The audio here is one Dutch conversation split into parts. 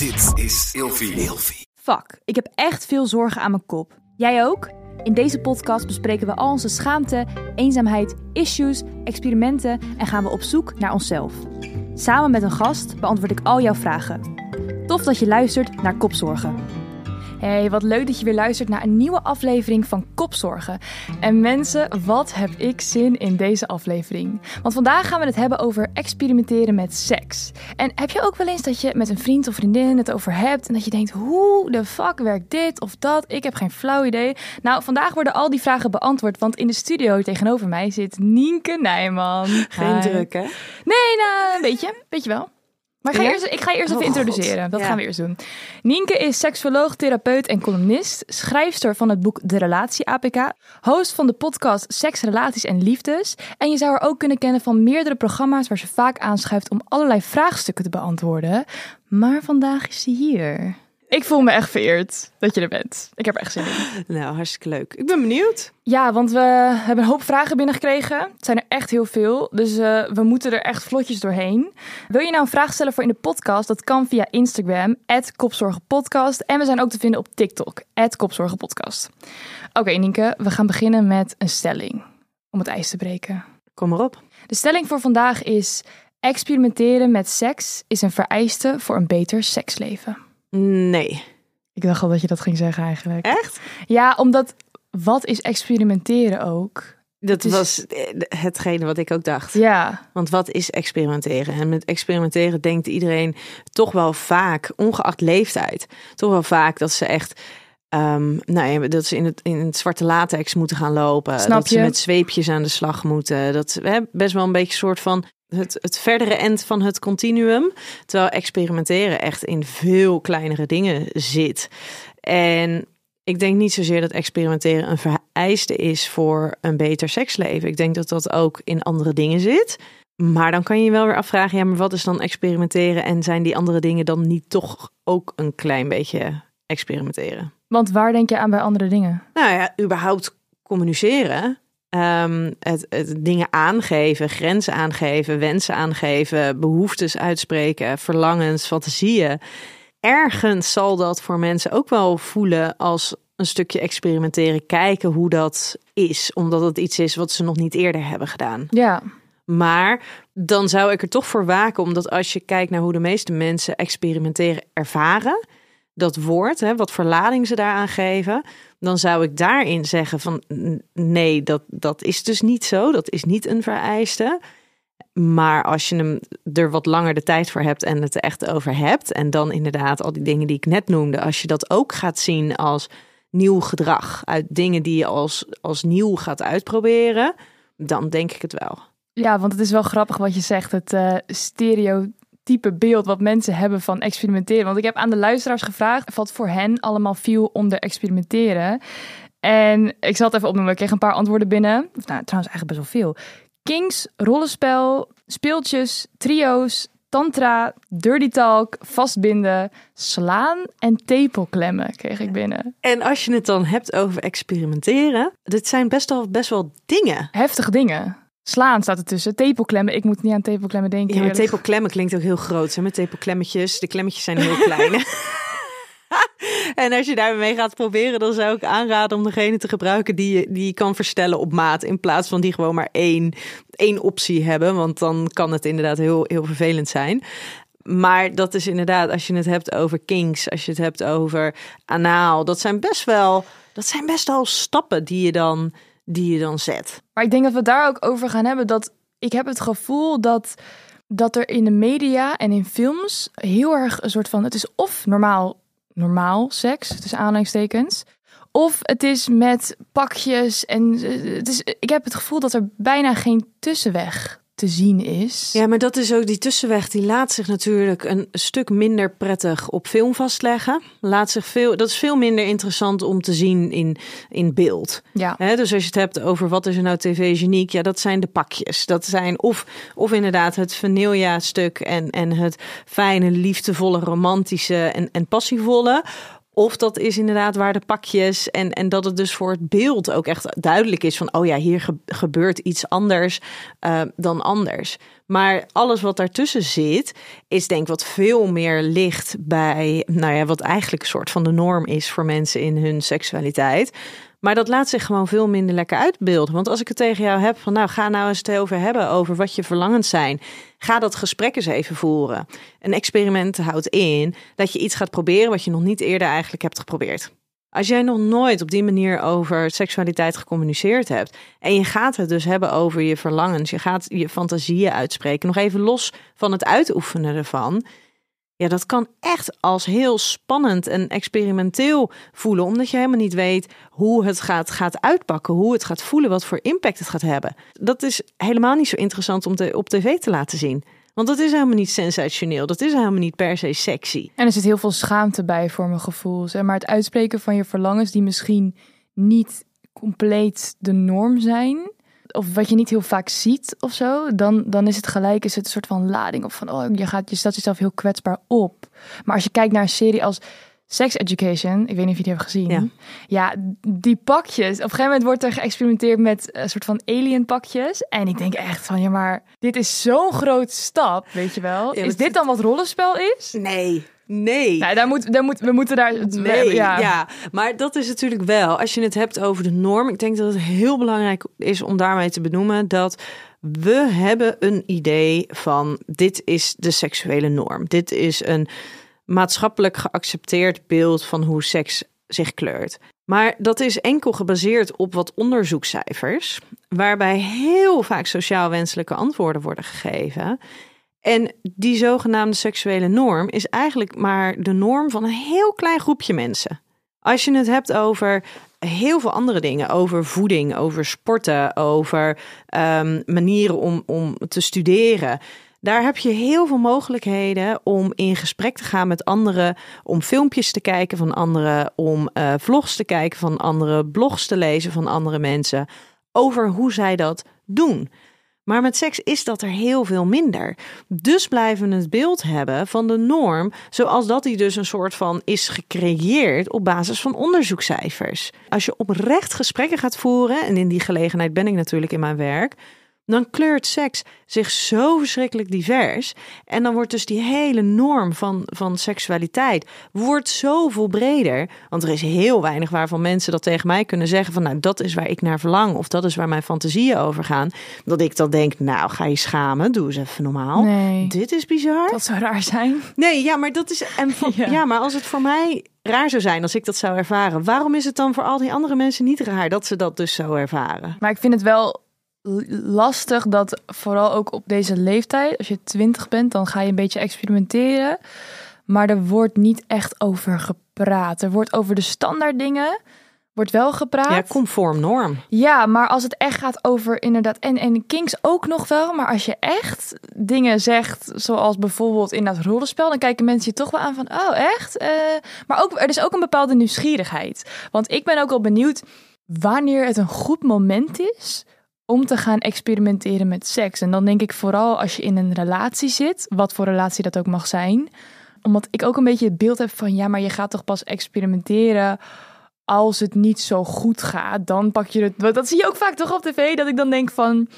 Dit is Ilfie. Fuck, ik heb echt veel zorgen aan mijn kop. Jij ook? In deze podcast bespreken we al onze schaamte, eenzaamheid, issues, experimenten en gaan we op zoek naar onszelf. Samen met een gast beantwoord ik al jouw vragen. Tof dat je luistert naar Kopzorgen. Hey, wat leuk dat je weer luistert naar een nieuwe aflevering van Kopzorgen. En mensen, wat heb ik zin in deze aflevering? Want vandaag gaan we het hebben over experimenteren met seks. En heb je ook wel eens dat je met een vriend of vriendin het over hebt en dat je denkt, hoe de fuck werkt dit of dat? Ik heb geen flauw idee. Nou, vandaag worden al die vragen beantwoord, want in de studio tegenover mij zit Nienke Nijman. Geen Hi. druk, hè? Nee, nou, een beetje. Weet je wel. Maar ik ga, Ja? eerst, ik ga je eerst even Oh, introduceren. Dat Ja. gaan we eerst doen. Nienke is seksuoloog, therapeut en columnist. Schrijfster van het boek De Relatie APK. Host van de podcast Seks, Relaties en Liefdes. En je zou haar ook kunnen kennen van meerdere programma's... waar ze vaak aanschuift om allerlei vraagstukken te beantwoorden. Maar vandaag is ze hier. Ik voel me echt vereerd dat je er bent. Ik heb er echt zin in. Nou, hartstikke leuk. Ik ben benieuwd. Ja, want we hebben een hoop vragen binnengekregen. Het zijn er echt heel veel, dus eh, we moeten er echt vlotjes doorheen. Wil je nou een vraag stellen voor in de podcast? Dat kan via Instagram, kopzorgenpodcast. En we zijn ook te vinden op TikTok, kopzorgenpodcast. Oké, Nienke, we gaan beginnen met een stelling om het ijs te breken. Kom maar op. De stelling voor vandaag is... experimenteren met seks is een vereiste voor een beter seksleven. Nee. Ik dacht al dat je dat ging zeggen eigenlijk. Echt? Ja, omdat wat is experimenteren ook? Dat was eh, hetgene wat ik ook dacht. Ja, Want wat is experimenteren? En met experimenteren denkt iedereen toch wel vaak, ongeacht leeftijd, toch wel vaak dat ze echt. ehm, nou ja, dat ze in het, in het zwarte latex moeten gaan lopen. Snap dat ze met zweepjes aan de slag moeten. Dat hebben best wel een beetje een soort van het, het verdere eind van het continuum. Terwijl experimenteren echt in veel kleinere dingen zit. En ik denk niet zozeer dat experimenteren een vereiste is voor een beter seksleven. Ik denk dat dat ook in andere dingen zit. Maar dan kan je je wel weer afvragen, ja, maar wat is dan experimenteren? En zijn die andere dingen dan niet toch ook een klein beetje experimenteren? want waar denk je aan bij andere dingen? Nou ja, überhaupt communiceren. Ehm, het, het dingen aangeven, grenzen aangeven, wensen aangeven, behoeftes uitspreken, verlangens, fantasieën. Ergens zal dat voor mensen ook wel voelen als een stukje experimenteren, kijken hoe dat is, omdat het iets is wat ze nog niet eerder hebben gedaan. Ja, Maar dan zou ik er toch voor waken, omdat als je kijkt naar hoe de meeste mensen experimenteren ervaren, dat woord, hè, wat voor lading ze daaraan geven, dan zou ik daarin zeggen van nee, dat, dat is dus niet zo, dat is niet een vereiste. Maar als je hem er wat langer de tijd voor hebt en het er echt over hebt, en dan inderdaad al die dingen die ik net noemde, als je dat ook gaat zien als nieuw gedrag, uit dingen die je als, als nieuw gaat uitproberen, dan denk ik het wel. ja, want het is wel grappig wat je zegt. Het eh, stereotype beeld wat mensen hebben van experimenteren. Want ik heb aan de luisteraars gevraagd wat voor hen allemaal viel onder experimenteren. En ik zal het even opnoemen. Ik kreeg een paar antwoorden binnen. Of, Nou, trouwens eigenlijk best wel veel. Kings, rollenspel, speeltjes, trio's, tantra, dirty talk, vastbinden, slaan en tepelklemmen kreeg ik binnen. En als je het dan hebt over experimenteren, dit zijn best wel, best wel dingen. Heftige dingen. Slaan staat ertussen. Tepelklemmen. Ik moet niet aan tepelklemmen denken. Ja, maar tepelklemmen klinkt ook heel groot. Hè? Met tepelklemmetjes. De klemmetjes zijn heel klein. en als je daarmee gaat proberen, dan zou ik aanraden om degene te gebruiken die je, die je kan verstellen op maat. In plaats van die gewoon maar één, één optie hebben. Want dan kan het inderdaad heel, heel vervelend zijn. Maar dat is inderdaad, als je het hebt over kinks, als je het hebt over anaal, dat zijn best wel, dat zijn best wel stappen die je dan, die je dan zet. Maar ik denk dat we daar ook over gaan hebben. Dat ik heb het gevoel dat, dat er in de media en in films heel erg een soort van... Het is of normaal, normaal seks, tussen aanhalingstekens... Of het is met pakjes en eh, het is, ik heb het gevoel dat er bijna geen tussenweg te zien is. Ja, maar dat is ook die tussenweg. Die laat zich natuurlijk een stuk minder prettig op film vastleggen. Laat zich veel, dat is veel minder interessant om te zien in, in beeld. Ja. Dus als je het hebt over wat is er nou tv-geniek, ja, dat zijn de pakjes. Dat zijn of, of inderdaad het vanilla-stuk en, en het fijne, liefdevolle, romantische en, en passievolle. Of dat is inderdaad waar de pakjes en, en dat het dus voor het beeld ook echt duidelijk is van, oh ja, hier gebeurt iets anders uh, dan anders. Maar alles wat daartussen zit, is denk ik wat veel meer ligt bij, nou ja, wat eigenlijk een soort van de norm is voor mensen in hun seksualiteit. Maar dat laat zich gewoon veel minder lekker uitbeelden. Want als ik het tegen jou heb van nou ga nou eens het over hebben over wat je verlangens zijn. Ga dat gesprek eens even voeren. Een experiment houdt in dat je iets gaat proberen wat je nog niet eerder eigenlijk hebt geprobeerd. Als jij nog nooit op die manier over seksualiteit gecommuniceerd hebt en je gaat het dus hebben over je verlangens, je gaat je fantasieën uitspreken, nog even los van het uitoefenen ervan, ja, dat kan echt als heel spannend en experimenteel voelen, omdat je helemaal niet weet hoe het gaat, gaat uitpakken, hoe het gaat voelen, wat voor impact het gaat hebben. Dat is helemaal niet zo interessant om te, op tv te laten zien. Want dat is helemaal niet sensationeel. Dat is helemaal niet per se sexy. En er zit heel veel schaamte bij voor mijn gevoel. Maar het uitspreken van je verlangens die misschien niet compleet de norm zijn of wat je niet heel vaak ziet of zo, dan, dan is het gelijk is het een soort van lading of van oh je gaat je stelt jezelf heel kwetsbaar op. Maar als je kijkt naar een serie als Sex Education, ik weet niet of je die hebt gezien. Ja. ja, die pakjes. Op een gegeven moment wordt er geëxperimenteerd met een soort van alien pakjes. En ik denk echt van, ja, maar dit is zo'n grote stap, weet je wel. is dit dan wat rollenspel is? Nee. Nee. Nou, daar moet, daar moet, we moeten daar. Nee, ja. ja. Maar dat is natuurlijk wel, als je het hebt over de norm. Ik denk dat het heel belangrijk is om daarmee te benoemen dat we hebben een idee van dit is de seksuele norm. Dit is een maatschappelijk geaccepteerd beeld van hoe seks zich kleurt. Maar dat is enkel gebaseerd op wat onderzoekscijfers, waarbij heel vaak sociaal wenselijke antwoorden worden gegeven. En die zogenaamde seksuele norm is eigenlijk maar de norm van een heel klein groepje mensen. Als je het hebt over heel veel andere dingen, over voeding, over sporten, over um, manieren om, om te studeren. Daar heb je heel veel mogelijkheden om in gesprek te gaan met anderen, om filmpjes te kijken van anderen, om uh, vlogs te kijken van anderen, blogs te lezen van andere mensen over hoe zij dat doen. Maar met seks is dat er heel veel minder. Dus blijven we het beeld hebben van de norm, zoals dat die dus een soort van is gecreëerd op basis van onderzoekscijfers. Als je oprecht gesprekken gaat voeren, en in die gelegenheid ben ik natuurlijk in mijn werk, dan kleurt seks zich zo verschrikkelijk divers. En dan wordt dus die hele norm van, van seksualiteit wordt zoveel breder. Want er is heel weinig waarvan mensen dat tegen mij kunnen zeggen van nou dat is waar ik naar verlang of dat is waar mijn fantasieën over gaan. Dat ik dan denk nou ga je schamen, doe eens even normaal. Nee, Dit is bizar. Dat zou raar zijn. Nee, ja, maar dat is en ja. ja, maar als het voor mij raar zou zijn als ik dat zou ervaren, waarom is het dan voor al die andere mensen niet raar dat ze dat dus zo ervaren? Maar ik vind het wel lastig dat vooral ook op deze leeftijd, als je twintig bent, dan ga je een beetje experimenteren. Maar er wordt niet echt over gepraat. Er wordt over de standaard dingen, wordt wel gepraat. Ja, conform norm. Ja, maar als het echt gaat over inderdaad, en, en kinks ook nog wel, maar als je echt dingen zegt, zoals bijvoorbeeld in dat rollenspel, dan kijken mensen je toch wel aan van, oh echt? Uh, maar ook, er is ook een bepaalde nieuwsgierigheid. Want ik ben ook wel benieuwd wanneer het een goed moment is om te gaan experimenteren met seks. En dan denk ik vooral als je in een relatie zit, wat voor relatie dat ook mag zijn. Omdat ik ook een beetje het beeld heb van ja, maar je gaat toch pas experimenteren als het niet zo goed gaat. Dan pak je het. Dat zie je ook vaak toch op tv, dat ik dan denk van.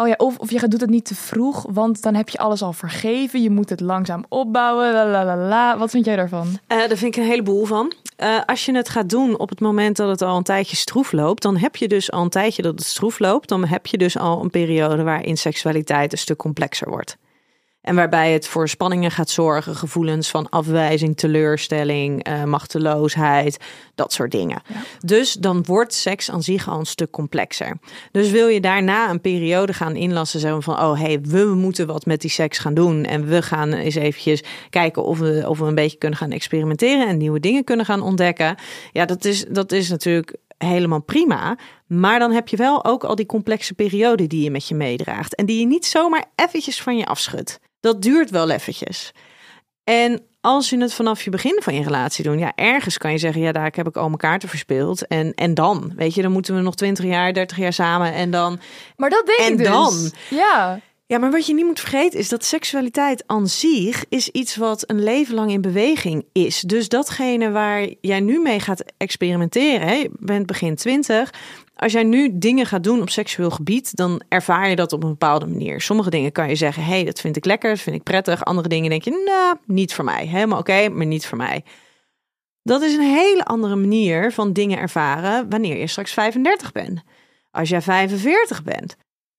Oh ja, of, of je doet het niet te vroeg, want dan heb je alles al vergeven. Je moet het langzaam opbouwen. La, Wat vind jij daarvan? Uh, daar vind ik een heleboel van. Uh, als je het gaat doen op het moment dat het al een tijdje stroef loopt, dan heb je dus al een tijdje dat het stroef loopt. Dan heb je dus al een periode waarin seksualiteit een stuk complexer wordt. En waarbij het voor spanningen gaat zorgen, gevoelens van afwijzing, teleurstelling, uh, machteloosheid, dat soort dingen. Dus dan wordt seks aan zich al een stuk complexer. Dus wil je daarna een periode gaan inlassen, zo van, oh hey, we moeten wat met die seks gaan doen. En we gaan eens eventjes kijken of we, of we een beetje kunnen gaan experimenteren en nieuwe dingen kunnen gaan ontdekken. Ja, dat is, dat is natuurlijk helemaal prima. Maar dan heb je wel ook al die complexe periode die je met je meedraagt. En die je niet zomaar eventjes van je afschudt dat duurt wel eventjes. En als je het vanaf je begin van je relatie doet, ja, ergens kan je zeggen, ja, daar heb ik al mijn kaarten verspeeld. En, en dan, weet je, dan moeten we nog 20 jaar, 30 jaar samen en dan. Maar dat denk en ik dus. dan. Ja. Ja, maar wat je niet moet vergeten is dat seksualiteit aan zich is iets wat een leven lang in beweging is. Dus datgene waar jij nu mee gaat experimenteren, hè, je bent begin twintig. Als jij nu dingen gaat doen op seksueel gebied, dan ervaar je dat op een bepaalde manier. Sommige dingen kan je zeggen, hey, dat vind ik lekker, dat vind ik prettig. Andere dingen denk je, nou, niet voor mij. Helemaal oké, maar niet voor mij. Dat is een hele andere manier van dingen ervaren wanneer je straks 35 bent. Als jij 45 bent.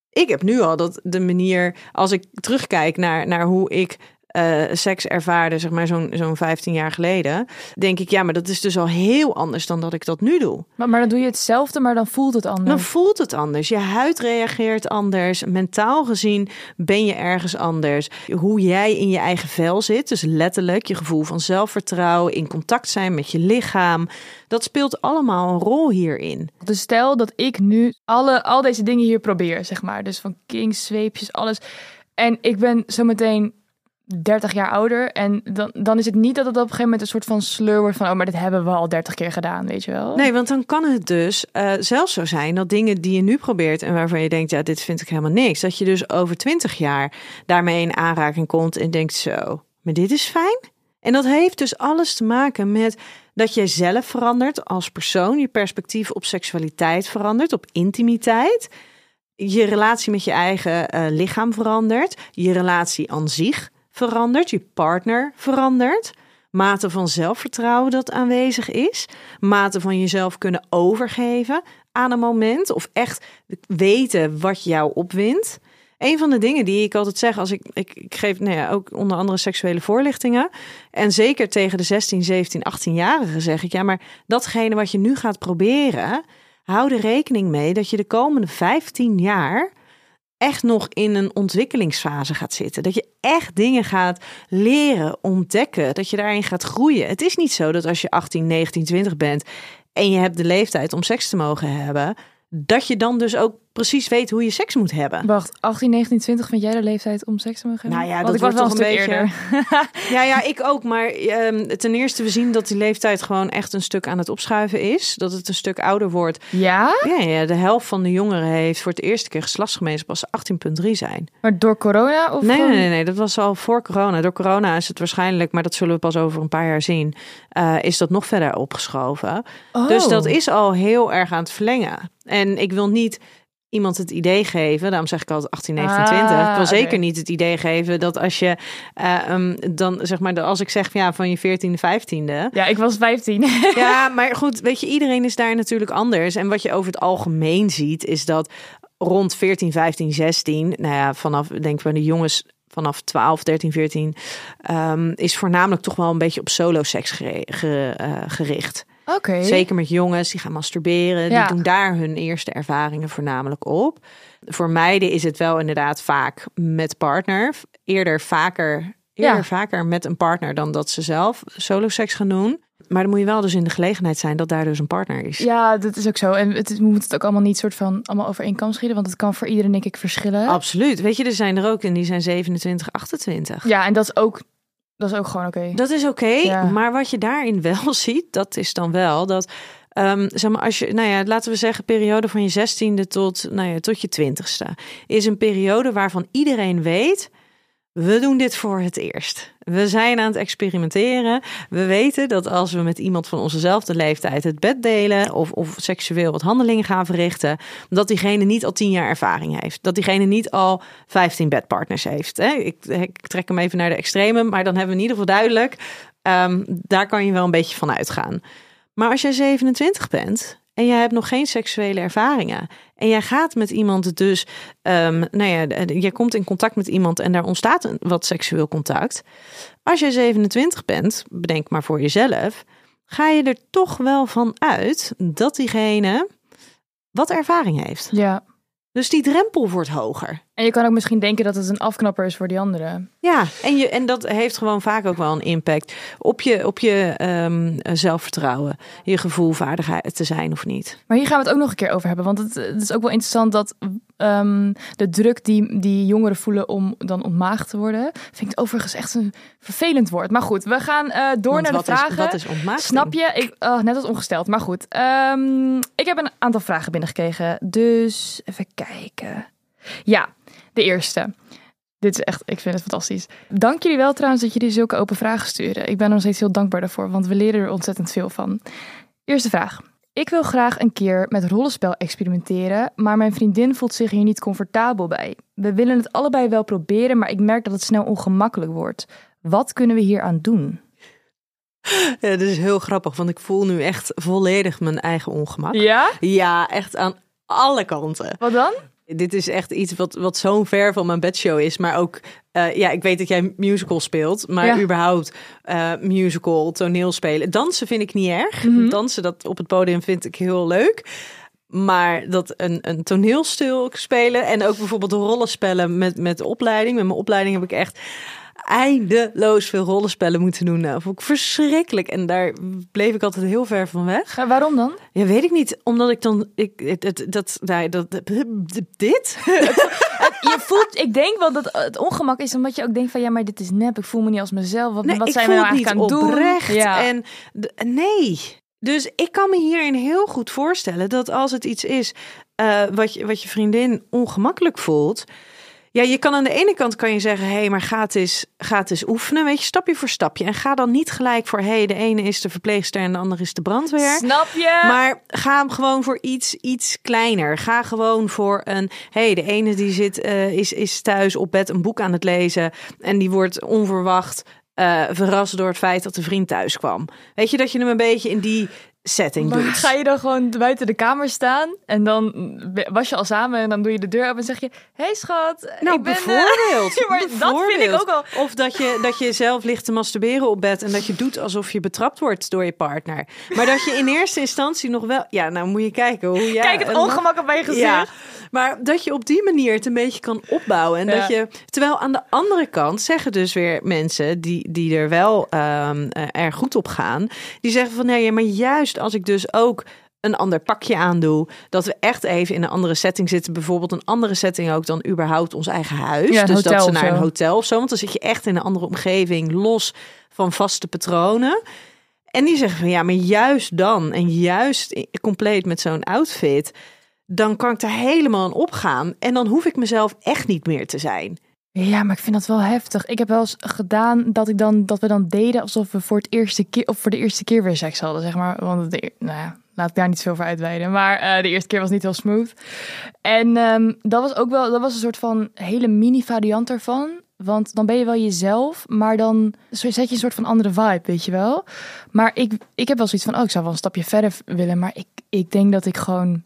Ik heb nu al dat de manier, als ik terugkijk naar, naar hoe ik uh, seks ervaarde, zeg maar zo'n zo'n 15 jaar geleden, denk ik, ja, maar dat is dus al heel anders dan dat ik dat nu doe. Maar, maar dan doe je hetzelfde, maar dan voelt het anders. Dan voelt het anders. Je huid reageert anders. Mentaal gezien ben je ergens anders. Hoe jij in je eigen vel zit, dus letterlijk je gevoel van zelfvertrouwen, in contact zijn met je lichaam, dat speelt allemaal een rol hierin. Dus stel dat ik nu alle, al deze dingen hier probeer, zeg maar, dus van kings, zweepjes, alles. En ik ben zometeen 30 jaar ouder. En dan, dan is het niet dat het op een gegeven moment een soort van sleur wordt van... oh, maar dit hebben we al 30 keer gedaan, weet je wel? Nee, want dan kan het dus uh, zelfs zo zijn dat dingen die je nu probeert... en waarvan je denkt, ja, dit vind ik helemaal niks... dat je dus over 20 jaar daarmee in aanraking komt en denkt zo... maar dit is fijn? En dat heeft dus alles te maken met dat jij zelf verandert als persoon... je perspectief op seksualiteit verandert, op intimiteit... Je relatie met je eigen uh, lichaam verandert. Je relatie aan zich verandert, je partner verandert. Mate van zelfvertrouwen dat aanwezig is. Mate van jezelf kunnen overgeven aan een moment. Of echt weten wat jou opwindt. Een van de dingen die ik altijd zeg als ik, ik, geef nou ja, ook onder andere seksuele voorlichtingen. En zeker tegen de 16, 17, 18-jarigen zeg ik ja, maar datgene wat je nu gaat proberen, hou er rekening mee dat je de komende 15 jaar echt nog in een ontwikkelingsfase gaat zitten. Dat je echt dingen gaat leren, ontdekken, dat je daarin gaat groeien. Het is niet zo dat als je 18, 19, 20 bent en je hebt de leeftijd om seks te mogen hebben, dat je dan dus ook precies weet hoe je seks moet hebben. Wacht, 18, 19, 20 vind jij de leeftijd om seks te mogen hebben? Nou ja, dat was wel een, beetje eerder. ja, ja, ik ook. Maar um, ten eerste, we zien dat die leeftijd gewoon echt een stuk aan het opschuiven is. Dat het een stuk ouder wordt. Ja? Ja, ja de helft van de jongeren heeft voor het eerste keer geslachtsgemeenschap als ze 18,3 zijn. Maar door corona? Of nee, nee, nee, nee, dat was al voor corona. Door corona is het waarschijnlijk, maar dat zullen we pas over een paar jaar zien, uh, is dat nog verder opgeschoven. Oh. Dus dat is al heel erg aan het verlengen. En ik wil niet iemand het idee geven, daarom zeg ik altijd 18, 19, 20. ik wil zeker niet het idee geven dat als je uh, um, dan zeg maar, als ik zeg ja, van je 14e, 15e. Ja, ik was 15. ja, maar goed, weet je, iedereen is daar natuurlijk anders. En wat je over het algemeen ziet, is dat rond 14, 15, 16, nou ja, vanaf denk ik bij de jongens vanaf 12, 13, 14, um, is voornamelijk toch wel een beetje op solo seks gere, ge, uh, gericht. Okay. Zeker met jongens die gaan masturberen. Ja. Die doen daar hun eerste ervaringen voornamelijk op. Voor meiden is het wel inderdaad vaak met partner. Eerder vaker, eerder ja. vaker met een partner dan dat ze zelf solo seks gaan doen. Maar dan moet je wel dus in de gelegenheid zijn dat daar dus een partner is. Ja, dat is ook zo. En het moet het ook allemaal niet soort van allemaal over één kam schieten. Want het kan voor iedereen denk ik verschillen. Absoluut. Weet je, er zijn er ook en die zijn 27, 28. Ja, en dat is ook dat is ook gewoon oké. Dat is oké. Ja. Maar wat je daarin wel ziet, dat is dan wel dat. Um, zeg maar, als je, nou ja, laten we zeggen, periode van je zestiende tot, nou ja, tot je twintigste, is een periode waarvan iedereen weet we doen dit voor het eerst. We zijn aan het experimenteren. We weten dat als we met iemand van onzezelfde leeftijd het bed delen of, of seksueel wat handelingen gaan verrichten, dat diegene niet al tien jaar ervaring heeft. Dat diegene niet al 15 bedpartners heeft. Ik, trek hem even naar de extreme, maar dan hebben we in ieder geval duidelijk. Um, daar kan je wel een beetje van uitgaan. Maar als jij 27 bent en jij hebt nog geen seksuele ervaringen. En jij gaat met iemand dus, um, nou ja, je komt in contact met iemand en daar ontstaat een wat seksueel contact. Als je 27 bent, bedenk maar voor jezelf, ga je er toch wel van uit dat diegene wat ervaring heeft. Ja. Dus die drempel wordt hoger. En je kan ook misschien denken dat het een afknapper is voor die anderen. Ja, en, je, en dat heeft gewoon vaak ook wel een impact op je, op je um, zelfvertrouwen. Je gevoel vaardigheid te zijn of niet. Maar hier gaan we het ook nog een keer over hebben. Want het, het is ook wel interessant dat um, de druk die, die jongeren voelen om dan ontmaagd te worden. Vind ik overigens echt een vervelend woord. Maar goed, we gaan uh, door want naar de vragen. Is, wat is ontmaagd? Snap je? Ik, oh, net als ongesteld. Maar goed, um, ik heb een aantal vragen binnengekregen. Dus even kijken. Ja, de eerste. Dit is echt, ik vind het fantastisch. Dank jullie wel trouwens dat jullie zulke open vragen sturen. Ik ben er nog steeds heel dankbaar daarvoor, want we leren er ontzettend veel van. Eerste vraag. Ik wil graag een keer met rollenspel experimenteren, maar mijn vriendin voelt zich hier niet comfortabel bij. We willen het allebei wel proberen, maar ik merk dat het snel ongemakkelijk wordt. Wat kunnen we hier aan doen? Ja, dat is heel grappig, want ik voel nu echt volledig mijn eigen ongemak. Ja? Ja, echt aan alle kanten. Wat dan? Dit is echt iets wat, wat zo'n ver van mijn bedshow is. Maar ook, eh, ja, ik weet dat jij musical speelt. Maar Ja. überhaupt eh, musical, toneel spelen. Dansen vind ik niet erg. Mhm. Dansen dat op het podium vind ik heel leuk. Maar dat een, een toneelstuk spelen en ook bijvoorbeeld rollenspellen met, met de opleiding. Met mijn opleiding heb ik echt eindeloos veel rollenspellen moeten doen. Nou, vond ik verschrikkelijk. En daar bleef ik altijd heel ver van weg. Waarom dan? Ja, weet ik niet. Omdat ik dan... Ik, het, het, dat, dat, dit? Je voelt, ik denk wel dat het ongemak is omdat je ook denkt van ja, maar dit is nep. Ik voel me niet als mezelf. Wat, Nee, wat zijn we nou eigenlijk aan het doen? oprecht. Ja. En nee. Dus ik kan me hierin heel goed voorstellen dat als het iets is eh, wat, je, wat je vriendin ongemakkelijk voelt. Ja, je kan aan de ene kant kan je zeggen, hé, hey, maar ga het, eens, ga het eens oefenen, weet je, stapje voor stapje. En ga dan niet gelijk voor, hé, hey, de ene is de verpleegster en de andere is de brandweer. Snap je? Maar ga hem gewoon voor iets, iets kleiner. Ga gewoon voor een. hey, de ene die zit, eh, is, is thuis op bed een boek aan het lezen. En die wordt onverwacht eh, verrast door het feit dat de vriend thuis kwam. Weet je dat je hem een beetje in die setting Maar doet. ga je dan gewoon buiten de kamer staan en dan was je al samen en dan doe je de deur open en zeg je: Hey schat, Nou, ik ben. eh, bijvoorbeeld. Maar dat vind ik ook wel. Of dat je, dat je zelf ligt te masturberen op bed en dat je doet alsof je betrapt wordt door je partner. Maar dat je in eerste instantie nog wel. Ja, nou moet je kijken hoe jij. Kijk het ongemak op mijn gezicht. Ja, maar dat je op die manier het een beetje kan opbouwen. En Ja. dat je, terwijl aan de andere kant zeggen dus weer mensen die, die er wel ehm eh, erg goed op gaan. Die zeggen van nee, maar juist als ik dus ook een ander pakje aandoe. Dat we echt even in een andere setting zitten. Bijvoorbeeld een andere setting ook dan überhaupt ons eigen huis. Ja, dus dat ze naar een hotel of zo. Want dan zit je echt in een andere omgeving. Los van vaste patronen. En die zeggen van ja, maar juist dan. En juist compleet met zo'n outfit dan kan ik er helemaal aan opgaan. En dan hoef ik mezelf echt niet meer te zijn. Ja, maar ik vind dat wel heftig. Ik heb wel eens gedaan dat, ik dan, dat we dan deden alsof we voor, het eerste keer, of voor de eerste keer weer seks hadden, zeg maar. Want de, nou ja, laat ik daar niet veel voor uitweiden. Maar eh, de eerste keer was niet heel smooth. En ehm, dat was ook wel, dat was een soort van hele mini variant ervan. Want dan ben je wel jezelf, maar dan zet je een soort van andere vibe, weet je wel. Maar ik, ik heb wel zoiets van, oh, ik zou wel een stapje verder willen. Maar ik, ik denk dat ik gewoon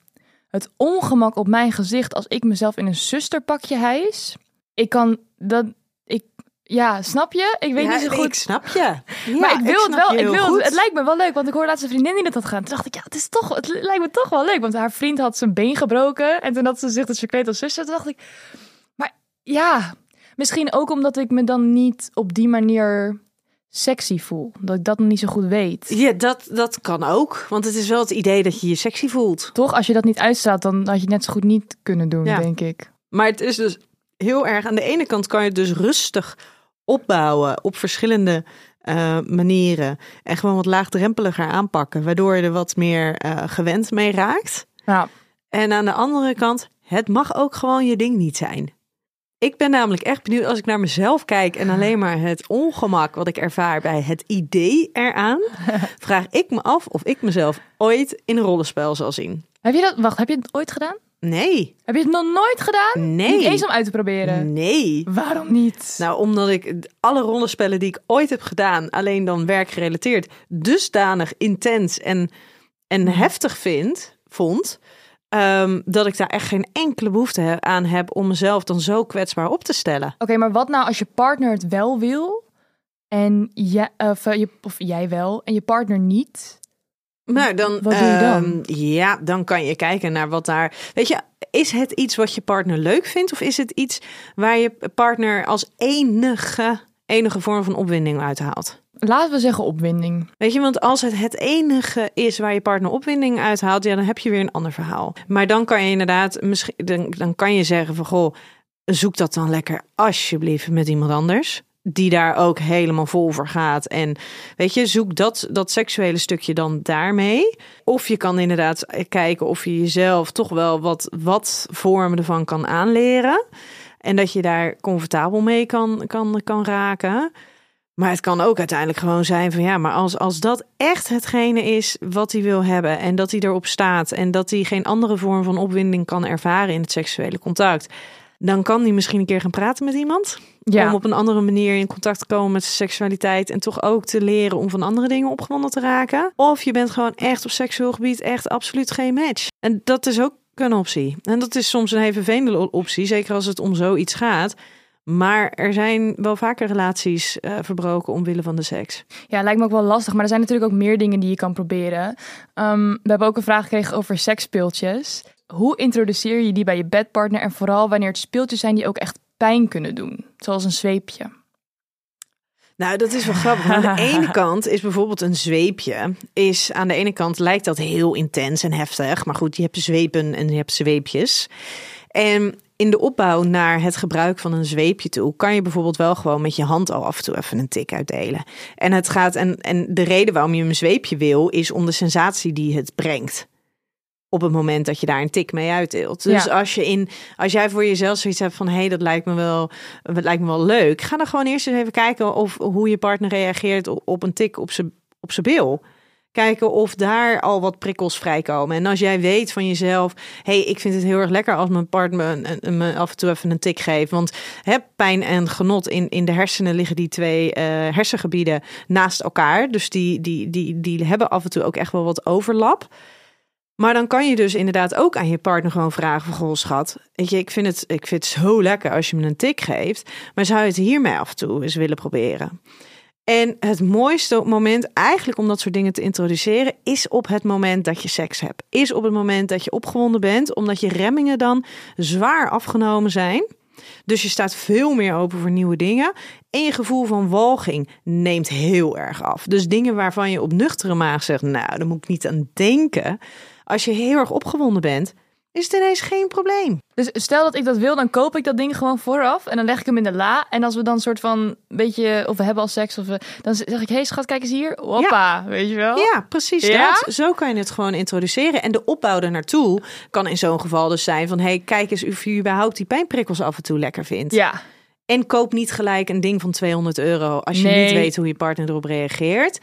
het ongemak op mijn gezicht als ik mezelf in een zusterpakje hijs. Ik kan dat. Ik, ja, snap je? Ik weet Ja, niet zo goed. Ik snap je. maar ik wil het wel. Ik wil het, het lijkt me wel leuk, want ik hoorde laatst een vriendin die dat had gedaan. Toen dacht ik, ja, het is toch, het lijkt me toch wel leuk, want haar vriend had zijn been gebroken en toen had ze zich dus verkleed als zuster. Toen dacht ik, maar ja, misschien ook omdat ik me dan niet op die manier sexy voel, dat ik dat nog niet zo goed weet. Ja, dat, dat kan ook. Want het is wel het idee dat je je sexy voelt. Toch, als je dat niet uitstraalt, dan had je het net zo goed niet kunnen doen, Ja. denk ik. Maar het is dus heel erg. Aan de ene kant kan je het dus rustig opbouwen op verschillende eh, manieren. En gewoon wat laagdrempeliger aanpakken. Waardoor je er wat meer eh, gewend mee raakt. Ja, En aan de andere kant, het mag ook gewoon je ding niet zijn. Ik ben namelijk echt benieuwd als ik naar mezelf kijk en alleen maar het ongemak wat ik ervaar bij het idee eraan, vraag ik me af of ik mezelf ooit in een rollenspel zal zien. Heb je dat? Wacht, heb je het ooit gedaan? Nee, Heb je het nog nooit gedaan? nee, Niet eens om uit te proberen. nee. Waarom niet? Nou, omdat ik alle rollenspellen die ik ooit heb gedaan, alleen dan werkgerelateerd, dusdanig intens en, en heftig vind, vond, ehm, dat ik daar echt geen enkele behoefte aan heb om mezelf dan zo kwetsbaar op te stellen. Oké, maar wat nou als je partner het wel wil en jij, of, eh, je, of jij wel en je partner niet? Nou, dan, Wat doe je dan? ehm, ja, dan kan je kijken naar wat daar. Weet je, is het iets wat je partner leuk vindt, of is het iets waar je partner als enige, enige vorm van opwinding uithaalt? Laten we zeggen opwinding. Weet je, want als het het enige is waar je partner opwinding uithaalt, ja, dan heb je weer een ander verhaal. Maar dan kan je inderdaad, misschien, dan, dan kan je zeggen van, goh, zoek dat dan lekker alsjeblieft met iemand anders. Die daar ook helemaal vol voor gaat. En weet je, zoek dat, dat seksuele stukje dan daarmee. Of je kan inderdaad kijken of je jezelf toch wel wat, wat vormen ervan kan aanleren. En dat je daar comfortabel mee kan, kan, kan raken. Maar het kan ook uiteindelijk gewoon zijn van ja, maar als, als dat echt hetgene is wat hij wil hebben en dat hij erop staat en dat hij geen andere vorm van opwinding kan ervaren in het seksuele contact, dan kan hij misschien een keer gaan praten met iemand. Ja. Om op een andere manier in contact te komen met zijn seksualiteit en toch ook te leren om van andere dingen opgewonden te raken. Of je bent gewoon echt op seksueel gebied echt absoluut geen match. En dat is ook een optie. En dat is soms een vervelende optie, zeker als het om zoiets gaat. Maar er zijn wel vaker relaties uh, verbroken omwille van de seks. Ja, lijkt me ook wel lastig. Maar er zijn natuurlijk ook meer dingen die je kan proberen. Um, we hebben ook een vraag gekregen over seksspeeltjes. Hoe introduceer je die bij je bedpartner? En vooral wanneer het speeltjes zijn die ook echt pijn kunnen doen. Zoals een zweepje. Nou, dat is wel grappig. Aan de ene kant is bijvoorbeeld een zweepje. Is aan de ene kant lijkt dat heel intens en heftig. Maar goed, je hebt zweepen en je hebt zweepjes. En in de opbouw naar het gebruik van een zweepje toe, kan je bijvoorbeeld wel gewoon met je hand al af en toe even een tik uitdelen. En het gaat, en, en de reden waarom je een zweepje wil, is om de sensatie die het brengt. Op het moment dat je daar een tik mee uitdeelt. Dus Ja. als, je in, als jij voor jezelf zoiets hebt van hé, hey, dat lijkt me wel, dat lijkt me wel leuk. Ga dan gewoon eerst eens even kijken of hoe je partner reageert op- een tik op zijn op zijn bil. Kijken of daar al wat prikkels vrijkomen. En als jij weet van jezelf, hey, ik vind het heel erg lekker als mijn partner me, af en toe even een tik geeft. Want hè, pijn en genot in, in de hersenen liggen die twee eh, hersengebieden naast elkaar. Dus die, die, die, die hebben af en toe ook echt wel wat overlap. Maar dan kan je dus inderdaad ook aan je partner gewoon vragen van... Goh, schat, weet je, ik vind, het, ik vind het zo lekker als je me een tik geeft. Maar zou je het hiermee af en toe eens willen proberen? En het mooiste moment eigenlijk om dat soort dingen te introduceren... is op het moment dat je seks hebt. Is op het moment dat je opgewonden bent. Omdat je remmingen dan zwaar afgenomen zijn... Dus je staat veel meer open voor nieuwe dingen. En je gevoel van walging neemt heel erg af. Dus dingen waarvan je op nuchtere maag zegt, nou, daar moet ik niet aan denken. Als je heel erg opgewonden bent, is het ineens geen probleem. Dus stel dat ik dat wil, dan koop ik dat ding gewoon vooraf. En dan leg ik hem in de la. En als we dan soort van een beetje, of we hebben al seks, of we, dan zeg ik, hé hey, schat, kijk eens hier. Hoppa, weet je wel? Ja, precies Ja? dat. Zo kan je het gewoon introduceren. En de opbouw er naartoe kan in zo'n geval dus zijn van... hey, kijk eens of je überhaupt die pijnprikkels af en toe lekker vindt. Ja, En koop niet gelijk een ding van 200 euro als je Nee. niet weet hoe je partner erop reageert.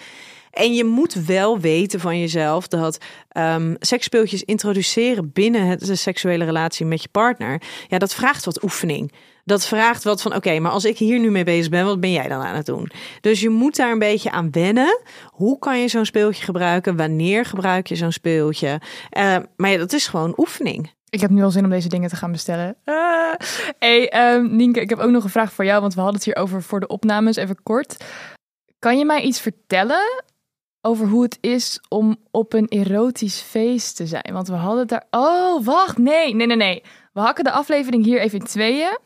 En je moet wel weten van jezelf dat ehm seksspeeltjes introduceren binnen het, de seksuele relatie met je partner. Ja, dat vraagt wat oefening. Dat vraagt wat van, oké, maar als ik hier nu mee bezig ben, wat ben jij dan aan het doen? Dus je moet daar een beetje aan wennen. Hoe kan je zo'n speeltje gebruiken? Wanneer gebruik je zo'n speeltje? Eh, maar ja, dat is gewoon oefening. ik heb nu al zin om deze dingen te gaan bestellen. Ehm, Nienke, ik heb ook nog een vraag voor jou, want we hadden het hier over voor de opnames, even kort. Kan je mij iets vertellen over hoe het is om op een erotisch feest te zijn? Want we hadden het daar... Oh, wacht, nee, nee, nee, nee. We hakken de aflevering hier even in tweeën.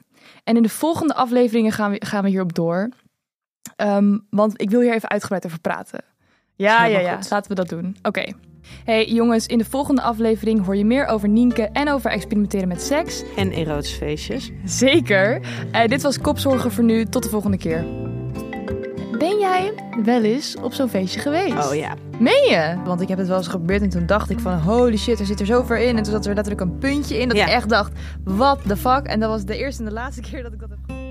En in de volgende afleveringen gaan we, gaan we hierop door. Ehm, want ik wil hier even uitgebreid over praten. Ja, ja, ja. goed. Laten we dat doen. Oké. Hey jongens, in de volgende aflevering hoor je meer over Nienke en over experimenteren met seks. En erotische feestjes. Zeker. Eh, dit was Kopzorgen voor nu. Tot de volgende keer. Ben jij wel eens op zo'n feestje geweest? Oh ja. Meen je? Want ik heb het wel eens geprobeerd en toen dacht ik van holy shit, er zit er zo ver in. En toen zat er letterlijk een puntje in dat Ja. ik echt dacht, what the fuck? En dat was de eerste en de laatste keer dat ik dat heb gedaan.